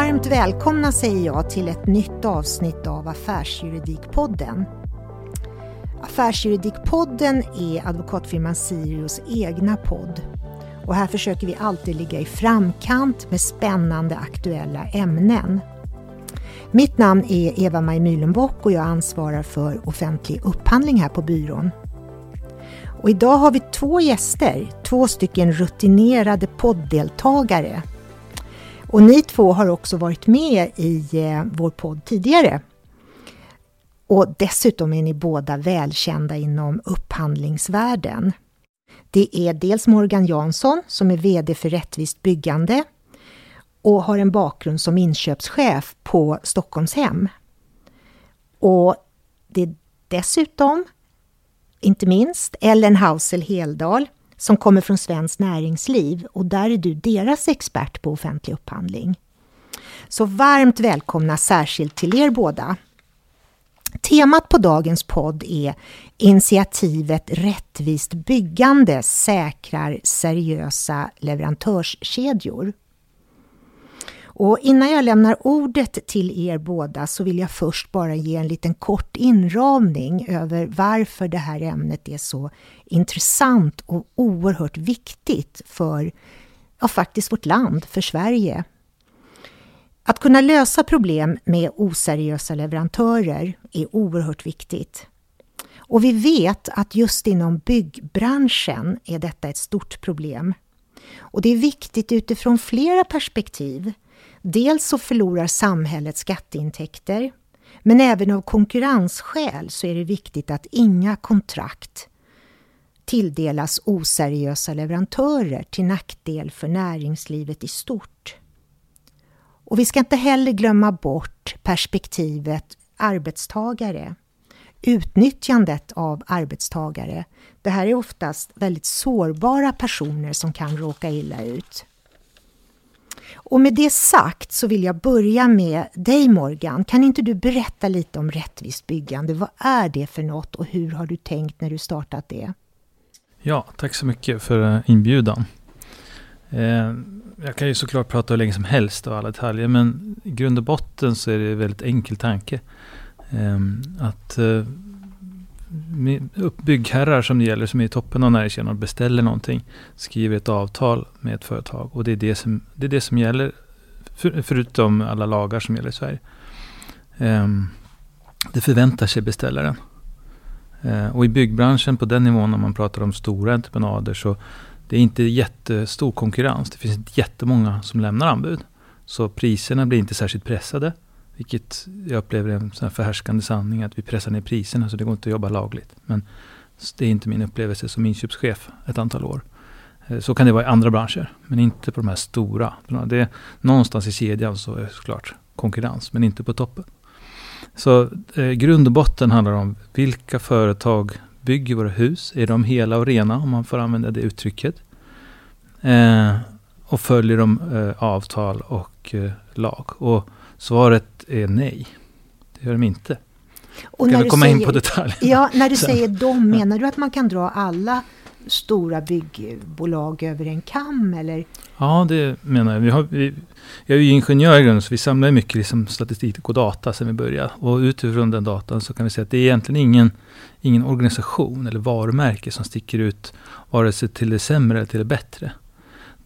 Varmt välkomna säger jag till ett nytt avsnitt av Affärsjuridikpodden. Affärsjuridikpodden är advokatfirman Sirius egna podd. Och här försöker vi alltid ligga i framkant med spännande aktuella ämnen. Mitt namn är Eva-Maj Myhlenbock och jag ansvarar för offentlig upphandling här på byrån. Och idag har vi två gäster, två stycken rutinerade podddeltagare och ni två har också varit med i eh, vår podd tidigare. Och dessutom är ni båda välkända inom upphandlingsvärlden. Det är dels Morgan Jansson som är VD för Rättvist byggande och har en bakgrund som inköpschef på Stockholmshem. Och det är dessutom, inte minst, Ellen Hausel Heldal som kommer från Svenskt Näringsliv och där är du deras expert på offentlig upphandling. Så varmt välkomna särskilt till er båda. Temat på dagens podd är initiativet Rättvist byggande säkrar seriösa leverantörskedjor. Och innan jag lämnar ordet till er båda så vill jag först bara ge en liten kort inramning över varför det här ämnet är så intressant och oerhört viktigt för ja, faktiskt vårt land, för Sverige. Att kunna lösa problem med oseriösa leverantörer är oerhört viktigt. Och vi vet att just inom byggbranschen är detta ett stort problem. Och det är viktigt utifrån flera perspektiv. Dels så förlorar samhället skatteintäkter, men även av konkurrensskäl så är det viktigt att inga kontrakt tilldelas oseriösa leverantörer till nackdel för näringslivet i stort. Och vi ska inte heller glömma bort perspektivet arbetstagare. Utnyttjandet av arbetstagare. Det här är oftast väldigt sårbara personer som kan råka illa ut. Och med det sagt så vill jag börja med dig Morgan. Kan inte du berätta lite om rättvist byggande? Vad är det för något och hur har du tänkt när du startat det? Ja, tack så mycket för eh, inbjudan. Eh, jag kan ju såklart prata hur länge som helst och alla detaljer, men i grund och botten så är det en väldigt enkel tanke. Ehm, att eh, byggherrar som det gäller, som är i toppen av näringskedjan och beställer någonting, skriver ett avtal med ett företag. Och det är det som, det är det som gäller, för, förutom alla lagar som gäller i Sverige. Um, det förväntar sig beställaren. Uh, och i byggbranschen på den nivån när man pratar om stora entreprenader så det är inte jättestor konkurrens. Det finns inte jättemånga som lämnar anbud. Så priserna blir inte särskilt pressade. Vilket jag upplever är en sån förhärskande sanning att vi pressar ner priserna så det går inte att jobba lagligt. Men det är inte min upplevelse som inköpschef ett antal år. Eh, så kan det vara i andra branscher, men inte på de här stora. Det är, någonstans i kedjan så är det såklart konkurrens, men inte på toppen. Så eh, grund och botten handlar om vilka företag bygger våra hus? Är de hela och rena, om man får använda det uttrycket? Eh, och följer de eh, avtal och eh, lag? Och svaret är nej. Det gör de inte. Och Ska vi komma säger, in på detaljer? Ja, när du säger de, menar du att man kan dra alla stora byggbolag över en kam? Eller? Ja, det menar jag. Vi har, vi, jag är ju ingenjör i grunden, så vi samlar mycket liksom statistik och data sedan vi började. Och utifrån den datan så kan vi säga att det är egentligen ingen, ingen organisation eller varumärke som sticker ut vare sig till det sämre eller till det bättre.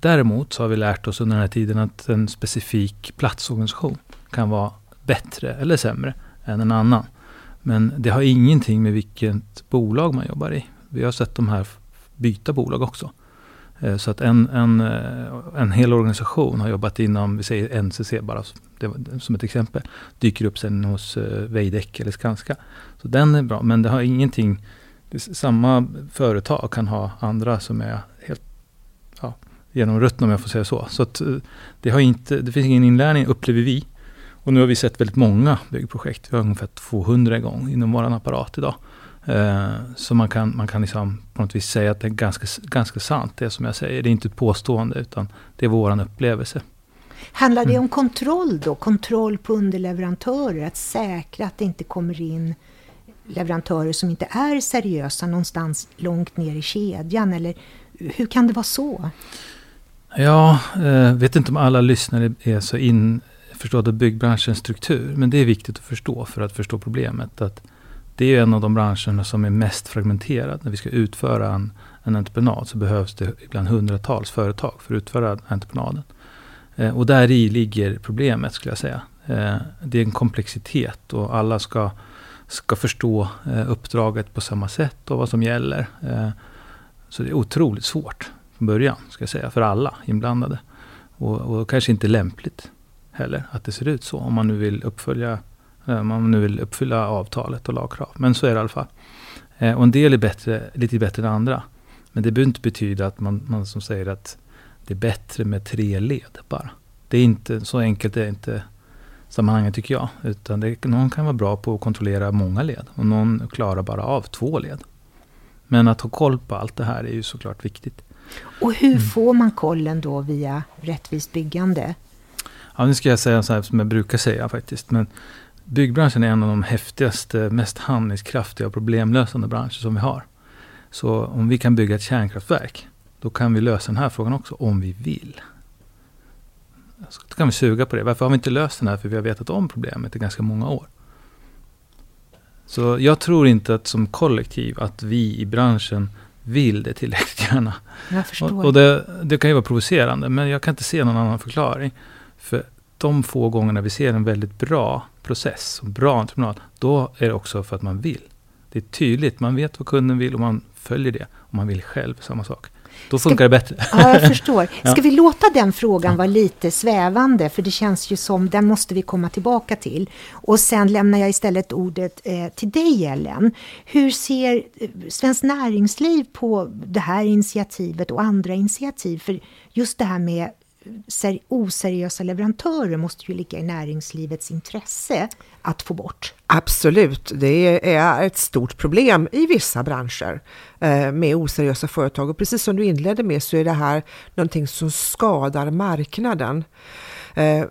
Däremot så har vi lärt oss under den här tiden att en specifik platsorganisation kan vara bättre eller sämre än en annan. Men det har ingenting med vilket bolag man jobbar i. Vi har sett de här byta bolag också. Eh, så att en, en, eh, en hel organisation har jobbat inom, vi säger NCC bara som ett exempel, dyker upp sen hos eh, Veidek Veidekke eller Skanska. Så den är bra, men det har ingenting, det samma företag kan ha andra som är helt ja, genomruttna om jag får säga så. Så att det, har inte, det finns ingen inlärning upplever vi. Och nu har vi sett väldigt många byggprojekt. Vi har ungefär 200 igång inom vår apparat idag. Eh, så man kan, man kan liksom på något vis säga att det är ganska, ganska sant det som jag säger. Det är inte ett påstående utan det är vår upplevelse. Handlar det mm. om kontroll då? Kontroll på underleverantörer? Att säkra att det inte kommer in leverantörer som inte är seriösa någonstans långt ner i kedjan? Eller hur kan det vara så? Ja, eh, vet inte om alla lyssnare är så in jätteförstådd av byggbranschens struktur. Men det är viktigt att förstå för att förstå problemet. Att det är en av de branscherna som är mest fragmenterad. När vi ska utföra en, en entreprenad så behövs det ibland hundratals företag för att utföra entreprenaden. Eh, och där i ligger problemet skulle jag säga. Eh, det är en komplexitet och alla ska, ska förstå eh, uppdraget på samma sätt och vad som gäller. Eh, så det är otroligt svårt från början, ska jag säga, för alla inblandade. Och, och kanske inte lämpligt heller att det ser ut så, om man nu vill uppfölja eh, om man nu vill uppfylla avtalet och lagkrav. Men så är det i alla fall. Eh, och en del är bättre, lite bättre än andra. Men det behöver inte betyda att man, man som säger att det är bättre med tre led bara. Det är inte så enkelt, det är inte sammanhanget tycker jag. Utan det, någon kan vara bra på att kontrollera många led och någon klarar bara av två led. Men att ha koll på allt det här är ju såklart viktigt. Och hur mm. får man kollen då via rättvist byggande? Ja, nu ska jag säga så här som jag brukar säga faktiskt. Men byggbranschen är en av de häftigaste, mest handlingskraftiga och problemlösande branscher som vi har. Så om vi kan bygga ett kärnkraftverk, då kan vi lösa den här frågan också, om vi vill. Så kan vi suga på det. Varför har vi inte löst den här? För vi har vetat om problemet i ganska många år. Så jag tror inte att som kollektiv att vi i branschen vill det tillräckligt gärna. Jag förstår. Och, och det, det, kan ju vara provocerande, men jag kan inte se någon annan förklaring. För de få gångerna vi ser en väldigt bra process, och bra entreprenad, då är det också för att man vill. Det är tydligt, man vet vad kunden vill och man följer det. Och man vill själv samma sak. Då funkar Ska, det bättre. Ja, jag förstår. Ska vi låta den frågan vara lite svävande? För det känns ju som, den måste vi komma tillbaka till. Och sen lämnar jag istället ordet eh, till dig, Ellen. Hur ser eh, Svenskt Näringsliv på det här initiativet och andra initiativ? För just det här med oseriösa leverantörer måste ju ligga i näringslivets intresse att få bort. Absolut, det är ett stort problem i vissa branscher eh, med oseriösa företag. Och precis som du inledde med så är det här någonting som skadar marknaden. Eh,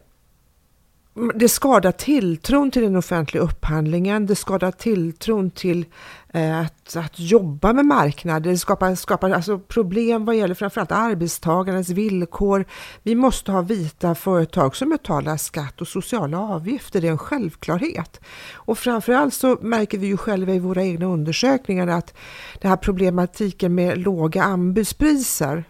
Mm, det skadar tilltron till den offentliga upphandlingen, det skadar tilltron till eh, att, att jobba med marknader, det skapar, skapar alltså problem vad gäller framförallt arbetstagarnas villkor. Vi måste ha vita företag som betalar skatt och sociala avgifter, det är en självklarhet. Och framförallt så märker vi ju själva i våra egna undersökningar att den här problematiken med låga anbudspriser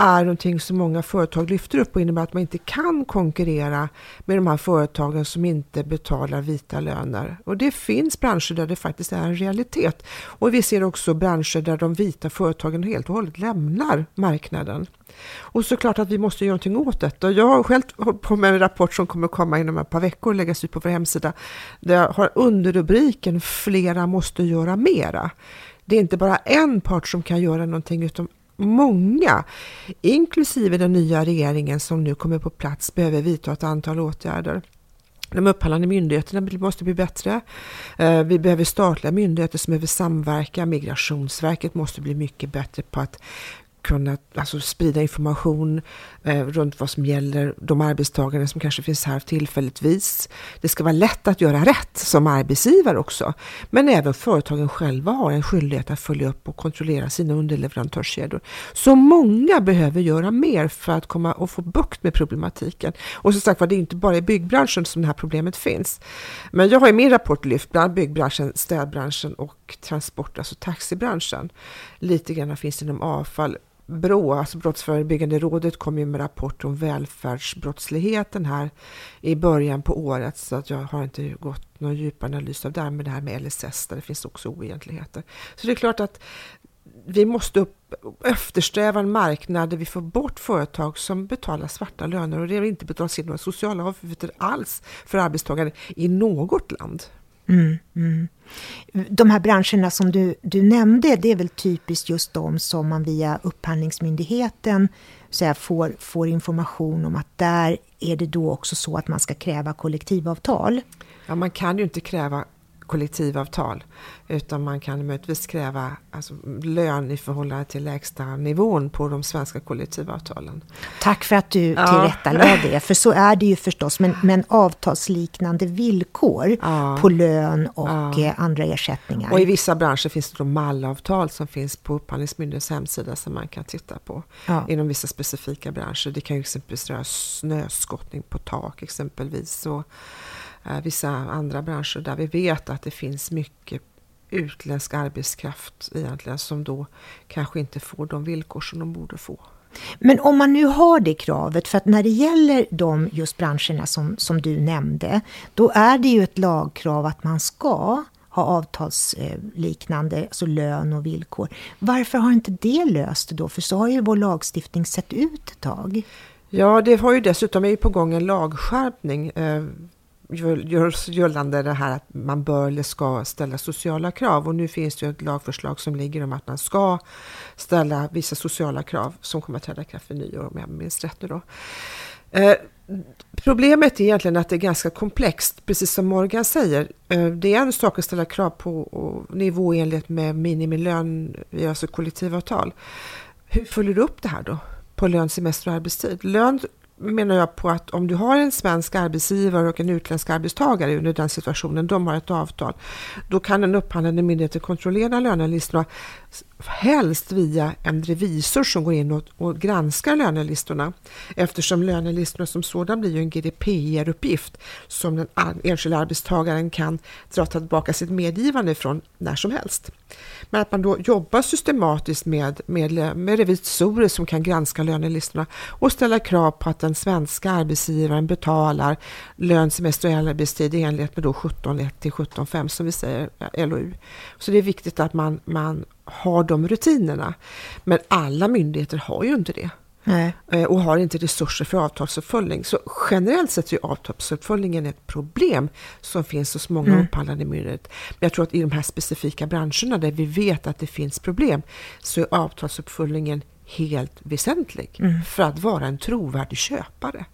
är någonting som många företag lyfter upp och innebär att man inte kan konkurrera med de här företagen som inte betalar vita löner. Och det finns branscher där det faktiskt är en realitet. Och vi ser också branscher där de vita företagen helt och hållet lämnar marknaden. Och såklart att vi måste göra någonting åt detta. Jag har själv hållit på med en rapport som kommer komma inom ett par veckor och läggas ut på vår hemsida. Där jag har underrubriken Flera måste göra mera. Det är inte bara en part som kan göra någonting utan många, inklusive den nya regeringen som nu kommer på plats, behöver vidta ett antal åtgärder. De upphandlande myndigheterna måste bli bättre. Eh, vi behöver statliga myndigheter som behöver samverka. Migrationsverket måste bli mycket bättre på att kunna alltså, sprida information eh, runt vad som gäller de arbetstagare som kanske finns här tillfälligtvis. Det ska vara lätt att göra rätt som arbetsgivare också. Men även företagen själva har en skyldighet att följa upp och kontrollera sina underleverantörskedjor. Så många behöver göra mer för att komma och få bukt med problematiken. Och som sagt var, det är inte bara i byggbranschen som det här problemet finns. Men jag har i min rapport lyft bland byggbranschen, städbranschen och transport, alltså taxibranschen. Lite grann finns det inom avfall Brå, alltså Brottsförebyggande rådet, kom ju med rapport om välfärdsbrottsligheten här i början på året, så att jag har inte gått någon djupanalys analys av det, med det här med LSS, där det finns också oegentligheter. Så det är klart att vi måste upp, eftersträva en marknad där vi får bort företag som betalar svarta löner och det inte betalas in några sociala avgifter alls för arbetstagare i något land. Mm, mm. De här branscherna som du, du nämnde, det är väl typiskt just de som man via Upphandlingsmyndigheten så här, får, får information om att där är det då också så att man ska kräva kollektivavtal. Ja, man kan ju inte kräva kollektivavtal. Utan man kan möjligtvis kräva alltså, lön i förhållande till lägsta nivån på de svenska kollektivavtalen. Tack för att du ja. tillrättalade det, för så är det ju förstås. Men, men avtalsliknande villkor ja. på lön och ja. Eh, andra ersättningar. Och i vissa branscher finns det då mallavtal som finns på Upphandlingsmyndighetens hemsida som man kan titta på. Inom vissa specifika branscher. Det kan ju exempelvis röra snöskottning på tak exempelvis. Och, vissa andra branscher där vi vet att det finns mycket utländsk arbetskraft egentligen som då kanske inte får de villkor som de borde få. Men om man nu har det kravet, för att när det gäller de just branscherna som, som du nämnde, då är det ju ett lagkrav att man ska ha avtalsliknande, alltså lön och villkor. Varför har inte det löst då? För så har ju vår lagstiftning sett ut ett tag. Ja, det har ju dessutom är på gång en lagskärpning eh, görs gällande det här att man bör eller ska ställa sociala krav. Och nu finns det ett lagförslag som ligger om att man ska ställa vissa sociala krav som kommer att träda i kraft vid nyår om jag minns rätt nu då. Eh, problemet är egentligen att det är ganska komplext, precis som Morgan säger. Eh, det är en sak att ställa krav på nivå enligt med minimilön, alltså kollektivavtal. Hur följer du upp det här då? på lön, semester och arbetstid. Lön menar jag på att om du har en svensk arbetsgivare och en utländsk arbetstagare under den situationen, de har ett avtal, då kan den upphandlande myndigheten kontrollera lönelistorna helst via en revisor som går in och, och granskar lönelistorna eftersom lönelistorna som sådan blir ju en GDPR-uppgift som den enskilda arbetstagaren kan dra tillbaka sitt medgivande från när som helst. Men att man då jobbar systematiskt med, med, med revisorer som kan granska lönelistorna och ställa krav på att den svenska arbetsgivaren betalar lön, semester och arbetstid i enlighet med då 17.1 till 17.5 som vi säger eh, LOU. Så det är viktigt att man, man har de rutinerna. Men alla myndigheter har ju inte det. Nej. Eh, och har inte resurser för avtalsuppföljning. Så generellt sett är avtalsuppföljningen ett problem som finns hos många mm. upphandlande myndigheter. Men jag tror att i de här specifika branscherna där vi vet att det finns problem så är avtalsuppföljningen helt väsentlig mm. för att vara en trovärdig köpare.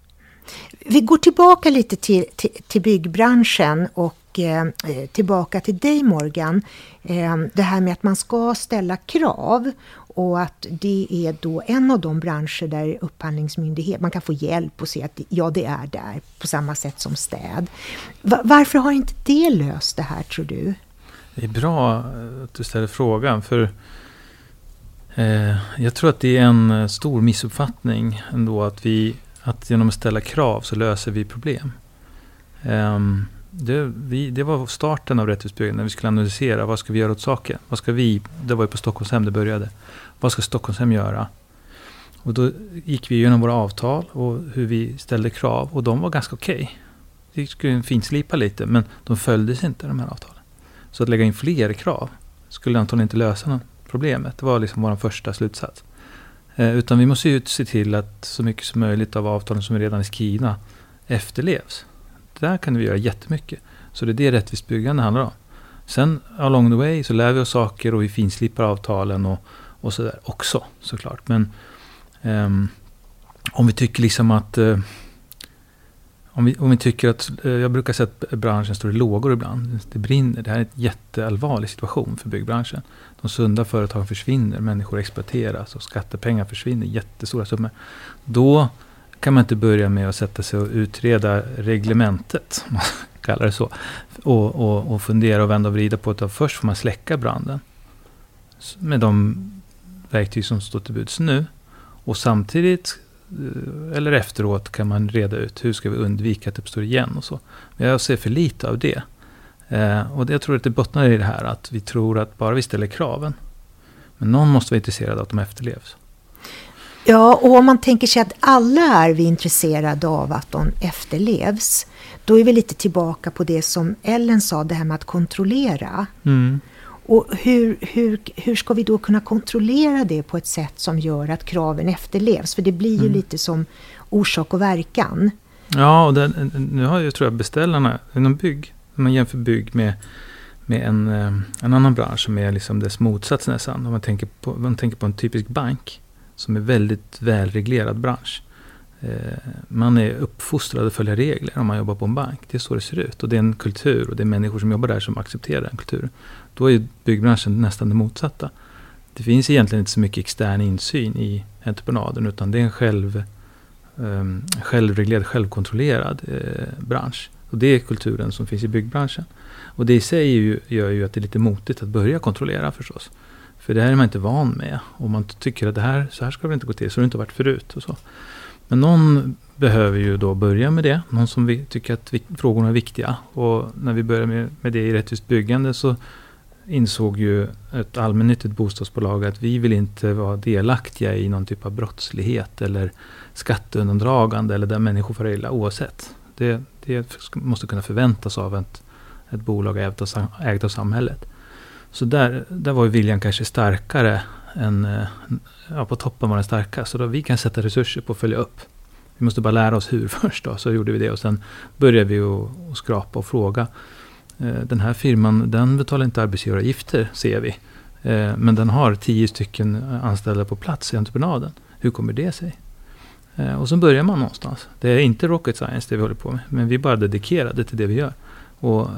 Vi går tillbaka lite till, till, till byggbranschen och eh, tillbaka till dig Morgan. Eh, det här med att man ska ställa krav och att det är då en av de branscher där upphandlingsmyndighet, man kan få hjälp och se att ja, det är där på samma sätt som städ. Varför har inte det löst det här tror du? Det är bra eh, att du ställer frågan för eh, jag tror att det är en eh, stor missuppfattning ändå att vi att genom att ställa krav så löser vi problem. Um, det, vi, det, var starten av rättvisbyggen, när vi skulle analysera vad ska vi göra åt saken. Vad ska vi, det var ju på Stockholmshem det började. Vad ska Stockholmshem göra? Och då gick vi igenom våra avtal och hur vi ställde krav och de var ganska okej. Okay. Vi skulle finslipa lite men de följdes inte de här avtalen. Så att lägga in fler krav skulle antagligen inte lösa problemet. Det var liksom vår första slutsats. Eh, utan vi måste ju se till att så mycket som möjligt av avtalen som redan är skrivna efterlevs. Där kan vi göra jättemycket. Så det är det rättvist byggande handlar om. Sen along the way så lär vi oss saker och vi finslipar avtalen och, och sådär också såklart. Men um, om vi tycker liksom att uh, om vi, om vi tycker att, eh, jag brukar säga att branschen står i lågor ibland. Det brinner. Det här är en jätteallvarlig situation för byggbranschen. De sunda företagen försvinner, människor exploateras och skattepengar försvinner, jättestora summor. Då kan man inte börja med att sätta sig och utreda reglementet, om man kallar det så. Och, och, och fundera och vända och vrida på det. Först får man släcka branden. Med de verktyg som står till buds nu. Och samtidigt, eller efteråt, kan man reda ut hur ska vi undvika att det uppstår igen och så. Men jag ser för lite av det. Eh, och jag tror att det bottnar i det här att vi tror att bara vi ställer kraven. Men någon måste vara intresserad av att de efterlevs. Ja, och om man tänker sig att alla är vi intresserade av att de efterlevs. Då är vi lite tillbaka på det som Ellen sa, det här med att kontrollera. Mm. Och hur, hur, hur ska vi då kunna kontrollera det på ett sätt som gör att kraven efterlevs? För det blir ju mm. lite som orsak och verkan. Ja, och den, nu har ju tror jag beställarna inom bygg om man jämför bygg med, med en, eh, en annan bransch som är liksom dess motsats nästan. Om man tänker, på, man tänker på en typisk bank som är väldigt välreglerad bransch. eh, man är uppfostrad att följa regler om man jobbar på en bank. Det är så det ser ut. Och det är en kultur och det är människor som jobbar där som accepterar den kulturen. Då är byggbranschen nästan det motsatta. Det finns egentligen inte så mycket extern insyn i entreprenaden utan det är en själv, um, självreglerad, självkontrollerad eh, bransch. Och det är kulturen som finns i byggbranschen. Och det i sig ju, gör ju att det är lite motigt att börja kontrollera förstås. För det här är man inte van med. Och man tycker att det här, så här ska det inte gå till, så har det inte varit förut. Och så. Men någon behöver ju då börja med det. Någon som vi tycker att vi, frågorna är viktiga. Och när vi börjar med, med det i rättvist byggande så insåg ju ett allmännyttigt bostadsbolag att vi vill inte vara delaktiga i någon typ av brottslighet eller skatteundandragande eller där människor får illa oavsett. Det, det måste kunna förväntas av ett, ett bolag ägt av, ägt av samhället. Så där, där var viljan kanske starkare än, eh, ja, på toppen var den starkast. Så då vi kan sätta resurser på att följa upp. Vi måste bara lära oss hur först då, så gjorde vi det och sen började vi att skrapa och fråga. Eh, den här firman den betalar inte arbetsgivaravgifter ser vi. Eh, men den har tio stycken anställda på plats i entreprenaden. Hur kommer det sig? Eh, och så börjar man någonstans. Det är inte rocket science det vi håller på med. Men vi är bara dedikerade till det vi gör. Och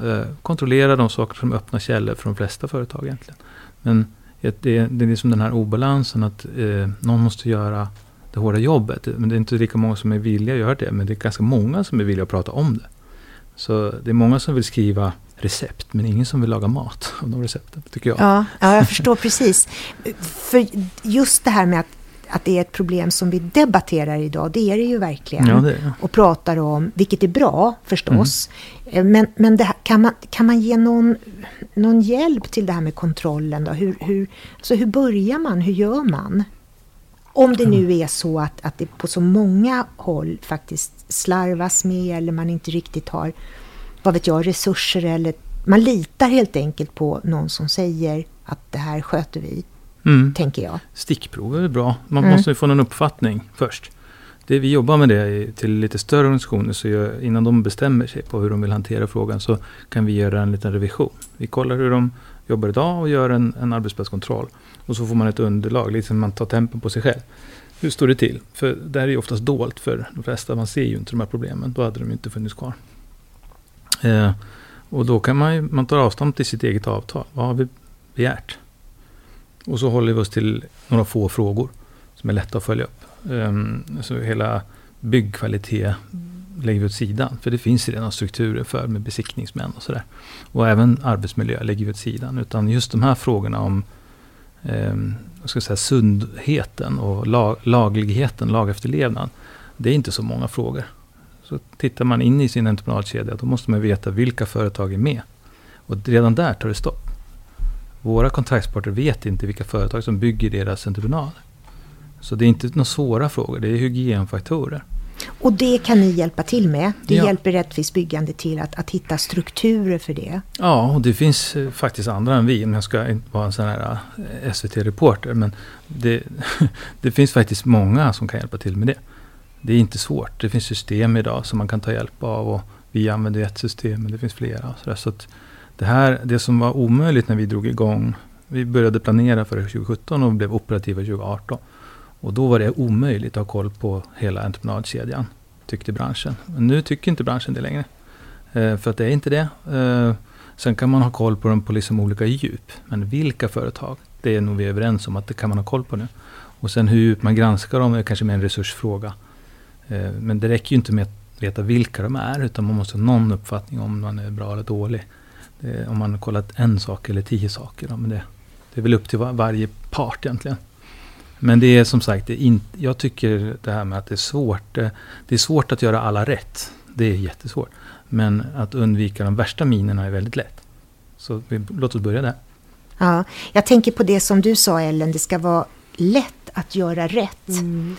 kontrollerar de saker som öppnar källor för de flesta företag egentligen. Men det, det är liksom den här obalansen att någon måste göra det hårda jobbet. Men det är inte lika många som är villiga att göra det. Men det är ganska många som är villiga att prata om det. Så det är många som vill skriva recept, men ingen som vill laga mat av de recepten, tycker jag. Ja, ja jag förstår precis. För just det här med att att det är ett problem som vi debatterar idag. Det är det ju verkligen. Ja, det är. Och pratar om, vilket är bra förstås. Mm. Men, men här, kan, man, kan man ge någon, någon hjälp till det här med kontrollen? Då? Hur, hur, alltså hur börjar man? Hur gör man? Om det nu är så att, att det på så många håll faktiskt slarvas med eller man inte riktigt har, vad vet jag, resurser eller man litar helt enkelt på någon som säger att det här sköter vi mm. tänker jag. Stickprov är bra. Man mm. måste få någon uppfattning först. Det, vi jobbar med det till lite större organisationer, så jag, innan de bestämmer sig på hur de vill hantera frågan så kan vi göra en liten revision. Vi kollar hur de jobbar idag och gör en, en arbetsplatskontroll. Och så får man ett underlag, liksom man tar tempen på sig själv. Hur står det till? För det här är ju oftast dolt för de flesta. Man ser ju inte de här problemen. Då hade de inte funnits kvar. Eh, och då kan man, ju, man tar avstånd till sitt eget avtal. Vad har vi begärt? Och så håller vi oss till några få frågor som är lätta att följa upp. Eh, så hela byggkvalitet lägger vi åt sidan. För det finns redan strukturer för med besiktningsmän och sådär. Och även arbetsmiljö lägger vi åt sidan. Utan just de här frågorna om eh, jag ska säga, sundheten och lag, lagligheten, lagefterlevnad. Det är inte så många frågor. Så tittar man in i sin entreprenadkedja då måste man veta vilka företag är med. Och redan där tar det stopp. Våra kontraktsparter vet inte vilka företag som bygger deras entreprenader. Så det är inte några svåra frågor, det är hygienfaktorer. Och det kan ni hjälpa till med? Det ja. hjälper Rättvist byggande till att, att hitta strukturer för det? Ja, och det finns eh, faktiskt andra än vi. Om jag ska inte vara en sån här eh, SVT-reporter. Men det, det finns faktiskt många som kan hjälpa till med det. Det är inte svårt. Det finns system idag som man kan ta hjälp av. Och vi använder ett system, men det finns flera. Så, så det, här, det som var omöjligt när vi drog igång, vi började planera för 2017 och blev operativa 2018. Och då var det omöjligt att ha koll på hela entreprenadkedjan, tyckte branschen. Men nu tycker inte branschen det längre. Eh, för att det är inte det. Eh, sen kan man ha koll på dem på liksom olika djup. Men vilka företag, det är nog vi överens om att det kan man ha koll på nu. Och sen hur djupt man granskar dem är kanske mer en resursfråga. Eh, men det räcker ju inte med att veta vilka de är, utan man måste ha någon uppfattning om man är bra eller dålig. Det, om man har kollat en sak eller tio saker. Då, men det, det är väl upp till var, varje part egentligen. Men det är som sagt, det är in, jag tycker det här med att det är svårt. Det, det är svårt att göra alla rätt. Det är jättesvårt. Men att undvika de värsta minerna är väldigt lätt. Så vi, låt oss börja där. Ja, jag tänker på det som du sa Ellen, det ska vara lätt att göra rätt. Mm.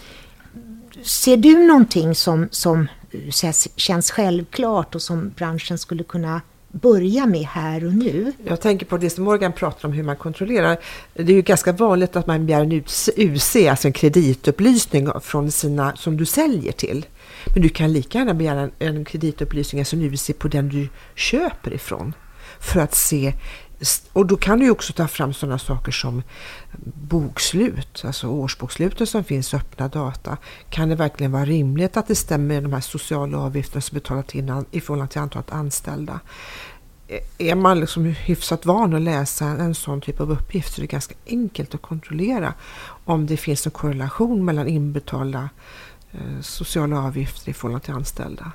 Ser du någonting som, som eh, känns självklart och som branschen skulle kunna börja med här och nu. Jag tänker på det som Morgan pratar om hur man kontrollerar. Det är ju ganska vanligt att man begär en UC, alltså en kreditupplysning från sina som du säljer till. Men du kan lika gärna begära en, en kreditupplysning, alltså en UC på den du köper ifrån. För att se och då kan du också ta fram sådana saker som bokslut, alltså årsboksluten som finns öppna data. Kan det verkligen vara rimligt att det stämmer med de här sociala avgifterna som betalas in i förhållande till antalet anställda? E- är man liksom hyfsat van att läsa en sån typ av uppgift så är det ganska enkelt att kontrollera om det finns en korrelation mellan inbetalda eh, sociala avgifter i förhållande till anställda.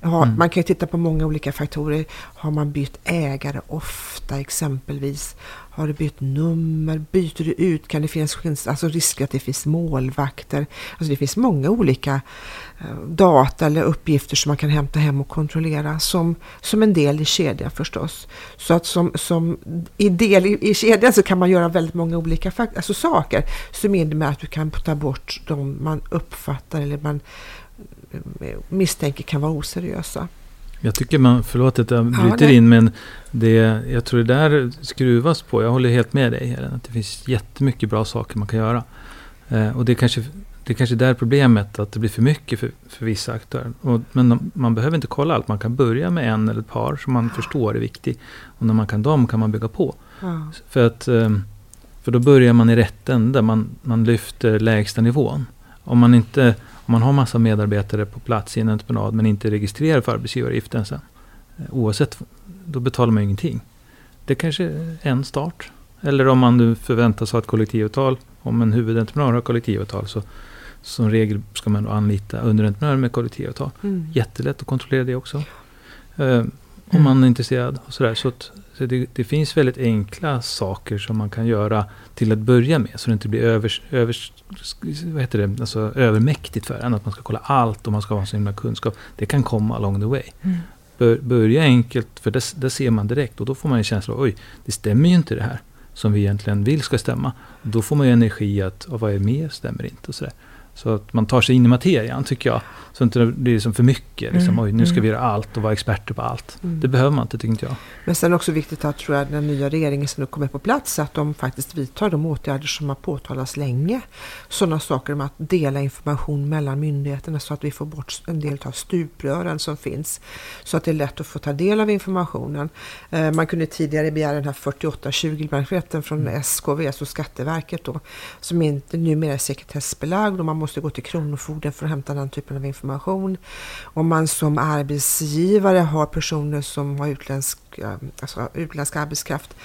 Har, mm. Man kan ju titta på många olika faktorer. Har man bytt ägare ofta exempelvis? Har du bytt nummer? Byter du ut? Kan det finnas alltså risk att det finns målvakter? Alltså det finns många olika eh, data eller uppgifter som man kan hämta hem och kontrollera som, som en del i kedjan förstås. Så att som, som i del i, i kedjan så kan man göra väldigt många olika alltså saker som innebär att du kan ta bort de man uppfattar eller man misstänker kan vara oseriösa. Jag tycker man, förlåt att jag bryter ja, in, men det, jag tror det där skruvas på. Jag håller helt med dig Helen, att det finns jättemycket bra saker man kan göra. Eh, och det är kanske det är kanske där problemet, att det blir för mycket för, för vissa aktörer. Och, men man behöver inte kolla allt, man kan börja med en eller ett par som man förstår är viktig. Och när man kan dem kan man bygga på. Ja. För, att, eh, för då börjar man i rätt ände, man, man lyfter lägsta nivån. Om man inte om man har massa medarbetare på plats i en entreprenad men inte registrerar för arbetsgivaravgiften sen. Eh, oavsett, då betalar man ingenting. Det kanske är en start. Eller om man nu förväntas ha ett kollektivavtal. Om en huvudentreprenör har kollektivavtal så som regel ska man då anlita underentreprenörer med kollektivavtal. Mm. Jättelätt att kontrollera det också. Om mm. man är intresserad. Och sådär. Så, att, så det, det, finns väldigt enkla saker som man kan göra till att börja med. Så det inte blir över, över, vad heter det? Alltså, övermäktigt för en. Att man ska kolla allt och man ska ha så himla kunskap. Det kan komma along the way. Mm. Bör, börja enkelt, för det ser man direkt. Och då får man en känsla av, oj, det stämmer ju inte det här. Som vi egentligen vill ska stämma. Då får man ju energi att, vad är med, stämmer inte och sådär. Så att man tar sig in i materian tycker jag. Så att det inte blir liksom för mycket. Liksom, mm, Oj, nu ska mm. vi göra allt och vara experter på allt. Mm. Det behöver man inte, tycker inte jag. Men sen också viktigt att tror jag, den nya regeringen som nu kommer på plats, att de faktiskt vidtar de åtgärder som har påtalats länge. Sådana saker som att dela information mellan myndigheterna så att vi får bort en del av stuprören som finns. Så att det är lätt att få ta del av informationen. Eh, man kunde tidigare begära den här 4820-blanketten från mm. SKV, alltså Skatteverket då, som inte numera är sekretessbelagd och man måste gå till Kronofogden för att hämta den typen av information information. Om man som arbetsgivare har personer som har utländsk, eh, alltså utländsk arbetskraft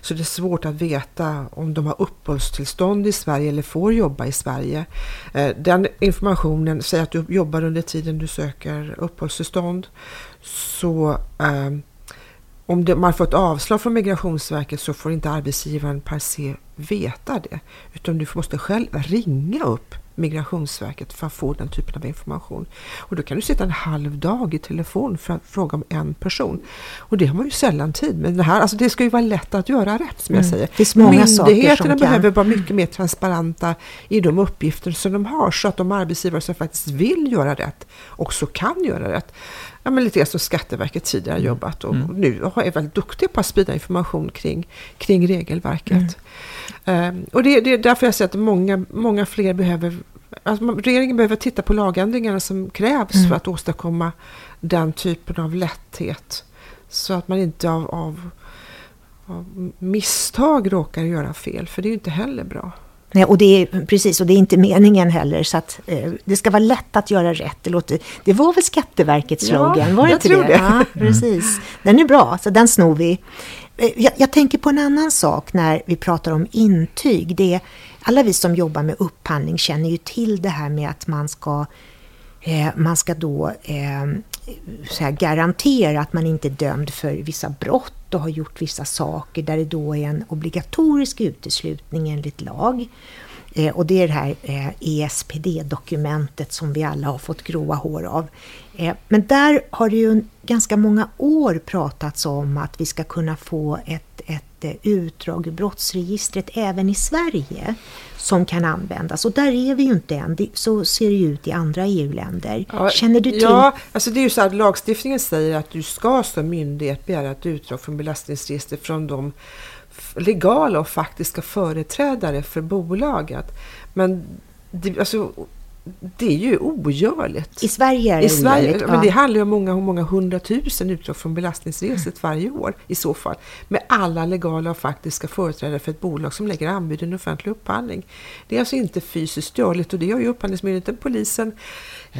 så det är svårt att veta om de har uppehållstillstånd i Sverige eller får jobba i Sverige. Eh, den informationen, säg att du jobbar under tiden du söker uppehållstillstånd så eh, om man får ett avslag från Migrationsverket så får inte arbetsgivaren per se veta det. Utan du måste själv ringa upp Migrationsverket för att få den typen av information. Och då kan du sitta en halv dag i telefon för att fråga om en person. Och det har man ju sällan tid med. Det, här, alltså det ska ju vara lätt att göra rätt som mm. jag säger. Det finns många Myndigheterna behöver kan... vara mycket mer transparenta i de uppgifter som de har så att de arbetsgivare som faktiskt vill göra rätt också kan göra rätt. Ja, men lite grann som Skatteverket tidigare mm. jobbat och mm. nu är väldigt duktiga på att sprida information kring, kring regelverket. Mm. Um, och det, det, är därför jag säger att många, många fler behöver Alltså regeringen behöver titta på lagändringarna som krävs mm. för att åstadkomma den typen av lätthet. Så att man inte av, av, av misstag råkar göra fel, för det är ju inte heller bra. Nej, och det är precis, och det är inte meningen heller. Så att eh, det ska vara lätt att göra rätt. Det, låter, det var väl Skatteverkets slogan? Ja, var det tror det? det. Ja, precis. Den är bra, så den snor vi. Eh, jag, jag, tänker på en annan sak när vi pratar om intyg. Det är, alla vi som jobbar med upphandling känner ju till det här med att man ska, eh, man ska då eh, så garantera att man inte är dömd för vissa brott och har gjort vissa saker där det då är en obligatorisk uteslutning enligt lag. Eh, och det är det här eh, ESPD-dokumentet som vi alla har fått gråa hår av. Eh, men där har det ju ganska många år pratats om att vi ska kunna få ett, ett utdrag ur brottsregistret även i Sverige som kan användas. Och där är vi ju inte än. Så ser det ut i andra EU-länder. Ja, Känner du till? Ja, alltså det är ju så att lagstiftningen säger att du ska som myndighet begära ett utdrag från belastningsregister från de legala och faktiska företrädare för bolaget. Men det, alltså, det är ju ogörligt. I Sverige är det I Sverige, ogörligt, men ja. det handlar ju om många, många hundratusen utdrag från belastningsregistret varje år i så fall. Med alla legala och faktiska företrädare för ett bolag som lägger anbud i en offentlig upphandling. Det är alltså inte fysiskt görligt och det har ju Upphandlingsmyndigheten, polisen,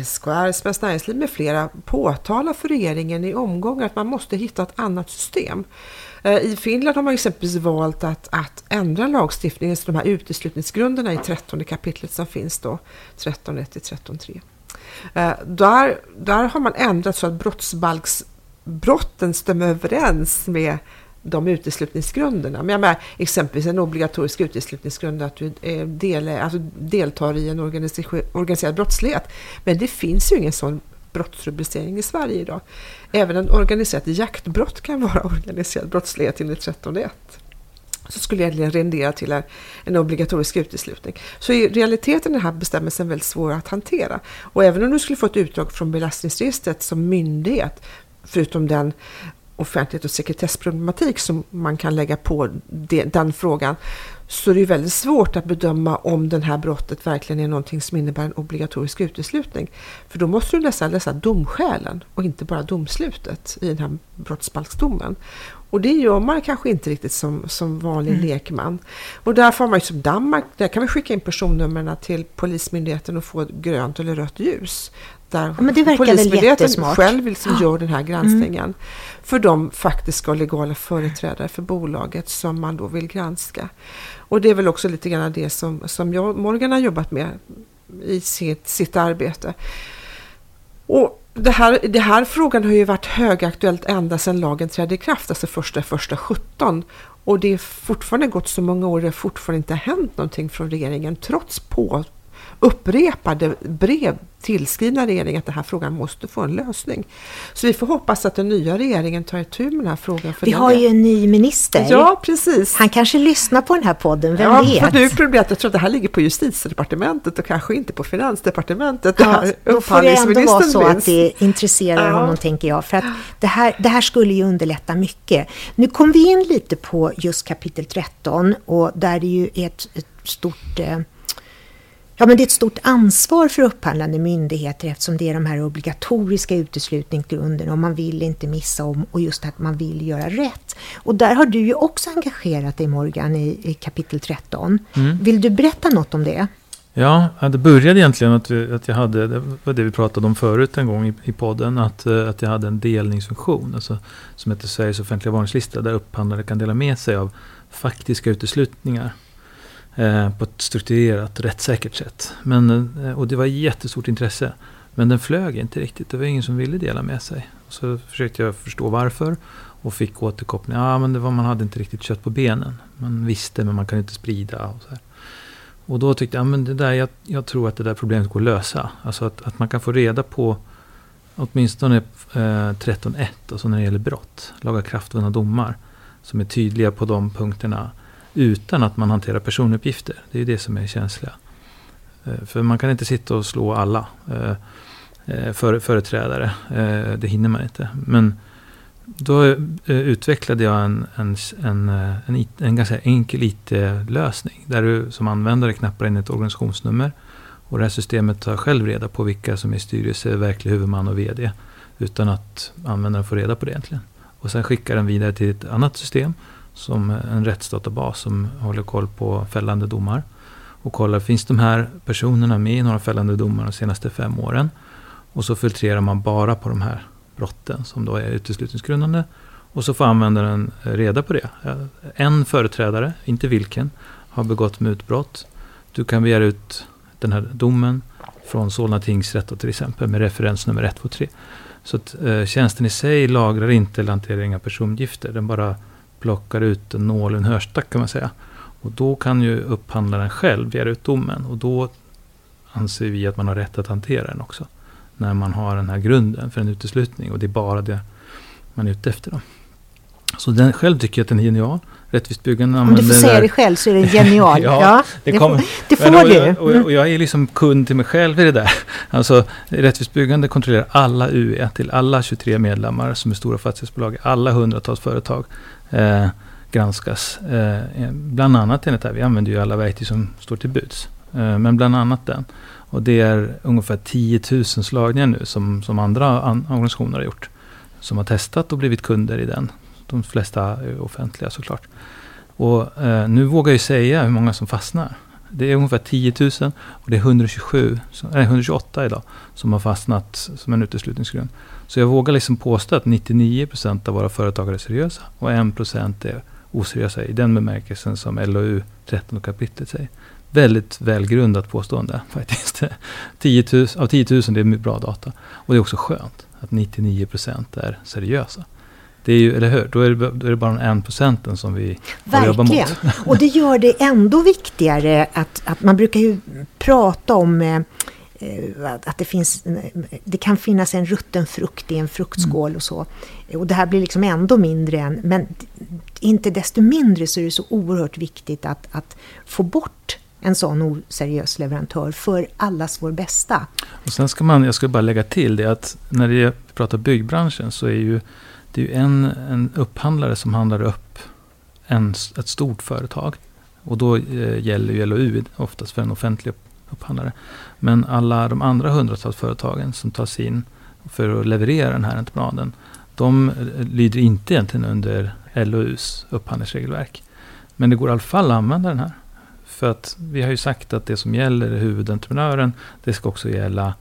SKR, Svenskt Näringsliv med flera påtalat för regeringen i omgångar att man måste hitta ett annat system. Eh, I Finland har man exempelvis valt att, att ändra lagstiftningen så de här uteslutningsgrunderna i 13 kapitlet som finns då, 13.1 till 13.3. Eh, där, där har man ändrat så att brottsbalksbrotten stämmer överens med de uteslutningsgrunderna. Men jag menar, exempelvis en obligatorisk uteslutningsgrund att du eh, del, alltså deltar i en organiserad brottslighet. Men det finns ju ingen sån brottsrubricering i Sverige idag. Även en organiserat jaktbrott kan vara organiserad brottslighet enligt 13.1 så skulle egentligen rendera till en, obligatorisk uteslutning. Så i realiteten är den här bestämmelsen väldigt svår att hantera. Och även om du skulle få ett utdrag från belastningsregistret som myndighet, förutom den offentlighet och sekretessproblematik som man kan lägga på den frågan, så är det väldigt svårt att bedöma om det här brottet verkligen är någonting som innebär en obligatorisk uteslutning. För då måste du läsa, läsa domskälen och inte bara domslutet i den här brottsbalksdomen. Och det gör man kanske inte riktigt som, som vanlig Mm. lekman. Och därför har man ju som Danmark, där kan man skicka in personnumren till Polismyndigheten och få grönt eller rött ljus. Där Ja, men det verkar väl Polismyndigheten jättesmart. själv liksom Ja. gör den här granskningen. För de faktiska och legala företrädare för bolaget som man då vill granska. Och det är väl också lite grann det som, som jag Morgan har jobbat med i sitt, sitt arbete. Och det här, det här frågan har ju varit högaktuellt ända sedan lagen trädde i kraft, alltså första första 17. Och det är fortfarande gått så många år, det har fortfarande inte hänt någonting från regeringen trots på upprepade brev tillskrivna regeringen att den här frågan måste få en lösning. Så vi får hoppas att den nya regeringen tar itu med den här frågan. För Vi har ju en ny minister. Ja, precis. Han kanske lyssnar på den här podden, vem ja, vet? för nu är problemet att jag tror att det här ligger på justitiedepartementet och kanske inte på finansdepartementet. Ja, då får det ändå vara så att det intresserar Ja. honom, tänker jag. För att det här, det här skulle ju underlätta mycket. Nu kom vi in lite på just kapitel 13 och där det ju är ett, ett stort... Eh, Ja, men det är ett stort ansvar för upphandlande myndigheter eftersom det är de här obligatoriska uteslutningsgrunderna och man vill inte missa om och just att man vill göra rätt. Och där har du ju också engagerat dig Morgan i, i kapitel 13. Mm. Vill du berätta något om det? Ja, det började egentligen att, vi, att jag hade, det var det vi pratade om förut en gång i, i podden, att, eh, att jag hade en delningsfunktion, alltså, som heter Sveriges offentliga varningslista, där upphandlare kan dela med sig av faktiska uteslutningar Eh, på ett strukturerat, rättssäkert sätt. Men, eh, och det var jättestort intresse. Men den flög inte riktigt, det var ingen som ville dela med sig. Så försökte jag förstå varför och fick återkoppling. Ja, men det var, man hade inte riktigt kött på benen. Man visste, men man kan inte sprida. Och så här. Och då tyckte jag, men det där, jag, jag tror att det där problemet går att lösa. Alltså att, att man kan få reda på åtminstone eh, 13.1, alltså när det gäller brott, lagakraftvunna domar, som är tydliga på de punkterna utan att man hanterar personuppgifter. Det är ju det som är känsliga. Eh, för man kan inte sitta och slå alla eh, eh, för, företrädare. Det hinner man inte. Men då utvecklade jag en, en, en, en, en ganska enkel IT-lösning. Där du som användare knappar in ett organisationsnummer. Och det här systemet tar själv reda på vilka som är styrelse, verklig huvudman och VD. Utan att användaren får reda på det egentligen. Och sen skickar den vidare till ett annat system. Som en rättsdatabas som håller koll på fällande domar. Och kollar, finns de här personerna med i några fällande domar de senaste fem åren? Och så filtrerar man bara på de här brotten som då är uteslutningsgrundande. Och så får användaren reda på det. En företrädare, inte vilken, har begått mutbrott. Du kan begära ut den här domen från Solna tingsrätt till exempel med referensnummer 123. Så att eh, tjänsten i sig lagrar inte eller hanterar inga personuppgifter. Den bara plockar ut en nål i en hörstack kan man säga. Och då kan ju upphandlaren själv begära ut domen. Och då anser vi att man har rätt att hantera den också. När man har den här grunden för en uteslutning. Och det är bara det man är ute efter. Då. Så den, själv tycker jag att den är genial. Rättvist byggande Om du får säga det själv så är det genial. ja, ja, det, det, kommer, får, det får men, och, du. jag, och, och jag är liksom kund till mig själv i det där. Alltså, Rättvist byggande kontrollerar alla UE till alla 23 medlemmar som är stora fastighetsbolag. Alla hundratals företag eh, granskas. Eh, bland annat enligt det här, vi använder ju alla verktyg som står till buds. Eh, men bland annat den. Och det är ungefär 10 000 slagningar nu som, som andra an, organisationer har gjort. Som har testat och blivit kunder i den. De flesta är offentliga såklart. Och eh, nu vågar jag säga hur många som fastnar. Det är ungefär 10 000 och det är 127, nej, 128 idag som har fastnat som en uteslutningsgrund. Så jag vågar liksom påstå att 99 procent av våra företagare är seriösa och 1 procent är oseriösa i den bemärkelsen som LOU 13 kapitlet säger. Väldigt välgrundat påstående faktiskt. 10 000, av 10 000 det är bra data. Och det är också skönt att 99 procent är seriösa. Det är ju, eller hur? Då är det, då är det bara den en procenten som vi Verkligen. jobbar mot. Verkligen. Och det gör det ändå viktigare att, att man brukar ju prata om eh, att det, finns, det kan finnas en rutten frukt i en fruktskål och så. Och det här blir liksom ändå mindre än, men inte desto mindre så är det så oerhört viktigt att, att få bort en sån oseriös leverantör för allas vår bästa. Och sen ska man, jag ska bara lägga till det att när vi pratar byggbranschen så är ju det är en, en upphandlare som handlar upp en, ett stort företag. Och då eh, gäller ju LOU oftast för en offentlig upphandlare. Men alla de andra hundratals företagen som tas in för att leverera den här entreprenaden. De eh, lyder inte egentligen under LOUs upphandlingsregelverk. Men det går i alla fall att använda den här. För att vi har ju sagt att det som gäller huvudentreprenören, det ska också gälla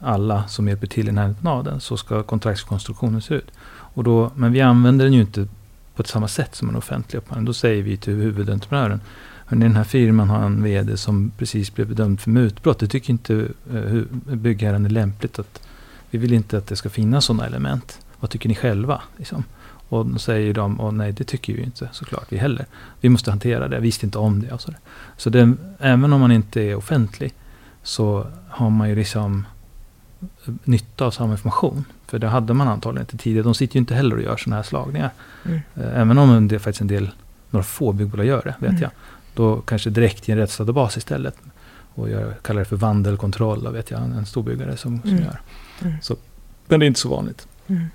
alla som hjälper till i den här entreprenaden. Så ska kontraktskonstruktionen se ut. Och då, men vi använder den ju inte på ett samma sätt som en offentlig upphandling. Då säger vi till huvudentreprenören. Hörrni, den här firman har en VD som precis blev bedömd för mutbrott. Det tycker inte uh, byggherren är lämpligt. att Vi vill inte att det ska finnas sådana element. Vad tycker ni själva? Liksom? Och då säger de, och nej det tycker vi inte såklart vi heller. Vi måste hantera det, jag visste inte om det. Och så så det, även om man inte är offentlig så har man ju liksom nytta av samma information. För det hade man antagligen inte tidigare. De sitter ju inte heller och gör sådana här slagningar. Mm. Eh, även om det faktiskt en del, några få byggbolag gör det, vet mm. jag. Då kanske direkt i en rättsdatabas istället. Och jag kallar det för vandelkontroll, vet jag, en storbyggare som, som mm. gör. Mm. Så, men det är inte så vanligt. Mm.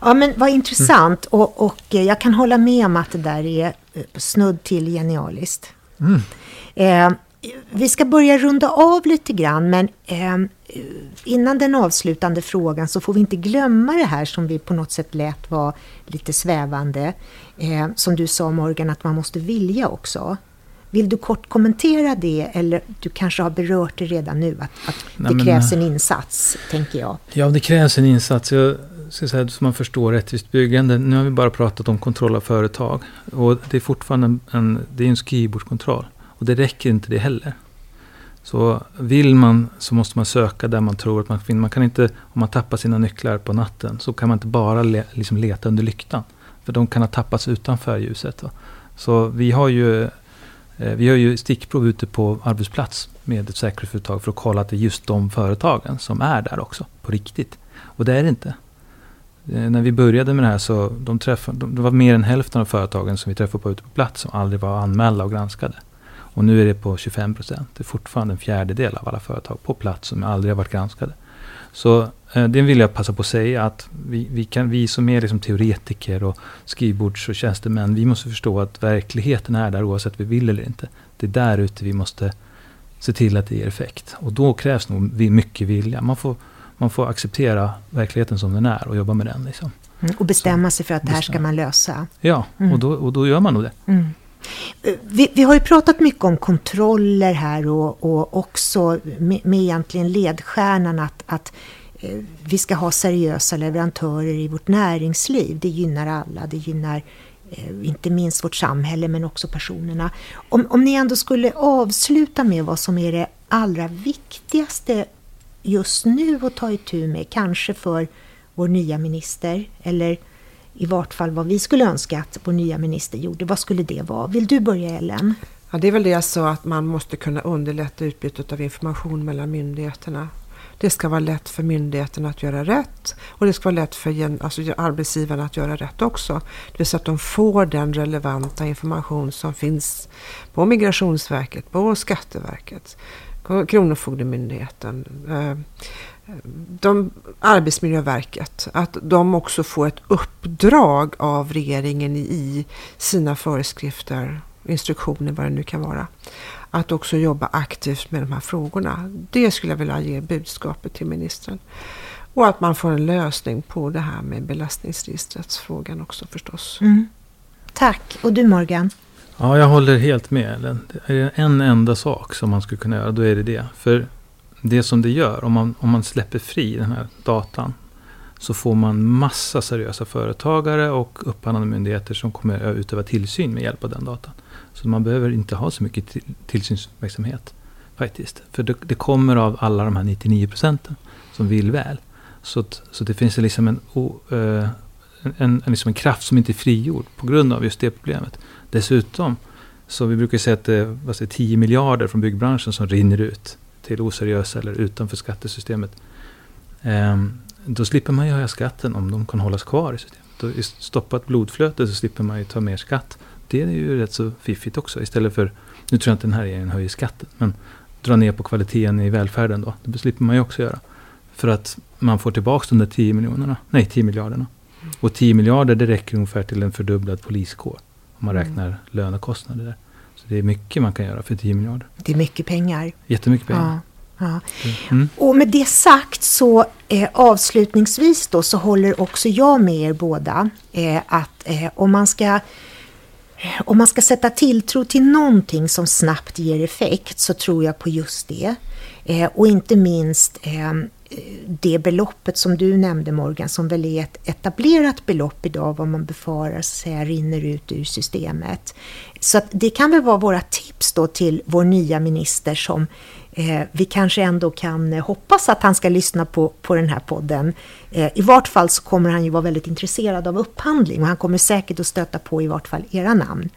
Ja men vad intressant mm. och, och jag kan hålla med om att det där är eh, snudd till genialiskt. Mm. Eh, vi ska börja runda av lite grann, men eh, innan den avslutande frågan så får vi inte glömma det här som vi på något sätt lät vara lite svävande. Eh, som du sa Morgan, att man måste vilja också. Vill du kort kommentera det eller du kanske har berört det redan nu att, att Nej, det krävs en insats, tänker jag. Ja, det krävs en insats. Jag ska säga så man förstår rättvist byggande. Nu har vi bara pratat om kontroll av företag och det är fortfarande en, en det är en skrivbordskontroll. Och det räcker inte det heller. Så vill man så måste man söka där man tror att man finner. Man kan inte, om man tappar sina nycklar på natten, så kan man inte bara le, liksom leta under lyktan. För de kan ha tappats utanför ljuset. Va? Så vi har ju eh, Eh, vi gör ju stickprov ute på arbetsplats med ett säkerhetsföretag för att kolla att det är just de företagen som är där också, på riktigt. Och det är det inte. Eh, när vi började med det här så de träffade, de, det var mer än hälften av företagen som vi träffade på ute på plats som aldrig var anmälda och granskade. Och nu är det på 25 procent. Det är fortfarande en fjärdedel av alla företag på plats som aldrig har varit granskade. Så eh, det vill jag passa på att säga att vi, vi, kan, vi som är liksom teoretiker och skrivbords och tjänstemän, vi måste förstå att verkligheten är där oavsett vi vill eller inte. Det är där ute vi måste se till att det ger effekt. Och då krävs nog mycket vilja. Man får, man får acceptera verkligheten som den är och jobba med den. Liksom. Mm, och bestämma sig för att det här ska man lösa. Ja, mm. och, då, och då gör man nog det. Mm. Vi, vi, har ju pratat mycket om kontroller här och, och också med, med egentligen ledstjärnan att, att eh, vi ska ha seriösa leverantörer i vårt näringsliv. Det gynnar alla, det gynnar eh, inte minst vårt samhälle men också personerna. Om, om ni ändå skulle avsluta med vad som är det allra viktigaste just nu att ta itu med, kanske för vår nya minister eller i vart fall vad vi skulle önska att vår nya minister gjorde. Vad skulle det vara? Vill du börja Ellen? Ja, det är väl det jag sa att man måste kunna underlätta utbytet av information mellan myndigheterna. Det ska vara lätt för myndigheterna att göra rätt och det ska vara lätt för alltså, arbetsgivarna att göra rätt också. Det vill säga att de får den relevanta information som finns på Migrationsverket, på Skatteverket, Kronofogdemyndigheten, eh, de, Arbetsmiljöverket, att de också får ett uppdrag av regeringen i sina föreskrifter, instruktioner, vad det nu kan vara, att också jobba aktivt med de här frågorna. Det skulle jag vilja ge budskapet till ministern. Och att man får en lösning på det här med belastningsregistrets-frågan också förstås. Mm. Tack. Och du Morgan? Ja, jag håller helt med. Det är en enda sak som man skulle kunna göra, då är det det. För det som det gör, om man, om man släpper fri den här datan, så får man massa seriösa företagare och upphandlande myndigheter som kommer att utöva tillsyn med hjälp av den datan. Så man behöver inte ha så mycket tillsynsverksamhet faktiskt. För det, det kommer av alla de här 99 procenten som vill väl. Så, så det finns liksom en, eh, en, en, liksom en kraft som inte är frigjord på grund av just det problemet. Dessutom, så vi brukar säga att det är 10 miljarder från byggbranschen som rinner ut till oseriösa eller utanför skattesystemet. Um, då slipper man ju höja skatten om de kan hållas kvar i systemet. Då i stoppat blodflöde så slipper man ju ta mer skatt. Det är ju rätt så fiffigt också. Istället för, nu tror jag inte den här regeringen höjer skatten, men dra ner på kvaliteten i välfärden då. Det slipper man ju också göra. För att man får tillbaka de där 10 miljonerna, nej 10 miljarderna. Och 10 miljarder det räcker ungefär till en fördubblad poliskår. Om man mm. räknar mm. lönekostnader där. Det är mycket man kan göra för 10 miljarder. Det är mycket pengar. Jättemycket pengar. Ja. Ja. Mm. Och med det sagt så eh, avslutningsvis då så håller också jag med er båda eh, att eh, om man ska om man ska sätta tilltro till någonting som snabbt ger effekt så tror jag på just det. Eh, och inte minst eh, det beloppet som du nämnde Morgan, som väl är ett etablerat belopp idag, vad man befarar så säga, rinner ut ur systemet. Så det kan väl vara våra tips då till vår nya minister som eh, vi kanske ändå kan eh, hoppas att han ska lyssna på, på den här podden. Eh, I vart fall så kommer han ju vara väldigt intresserad av upphandling och han kommer säkert att stöta på i vart fall era namn.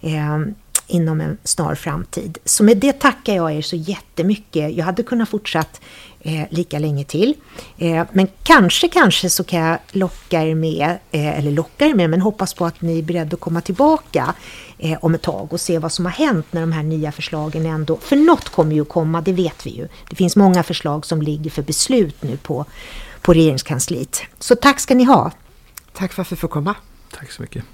Eh, Inom en snar framtid. Så med det tackar jag er så jättemycket. Jag hade kunnat fortsatt eh, lika länge till. Eh, men kanske, kanske så kan jag locka er med, eh, eller locka er med, men hoppas på att ni är beredda att komma tillbaka eh, om ett tag och se vad som har hänt när de här nya förslagen ändå, för något kommer ju att komma, det vet vi ju. Det finns många förslag som ligger för beslut nu på, på regeringskansliet. Så tack ska ni ha. Tack för att vi får komma. Tack så mycket.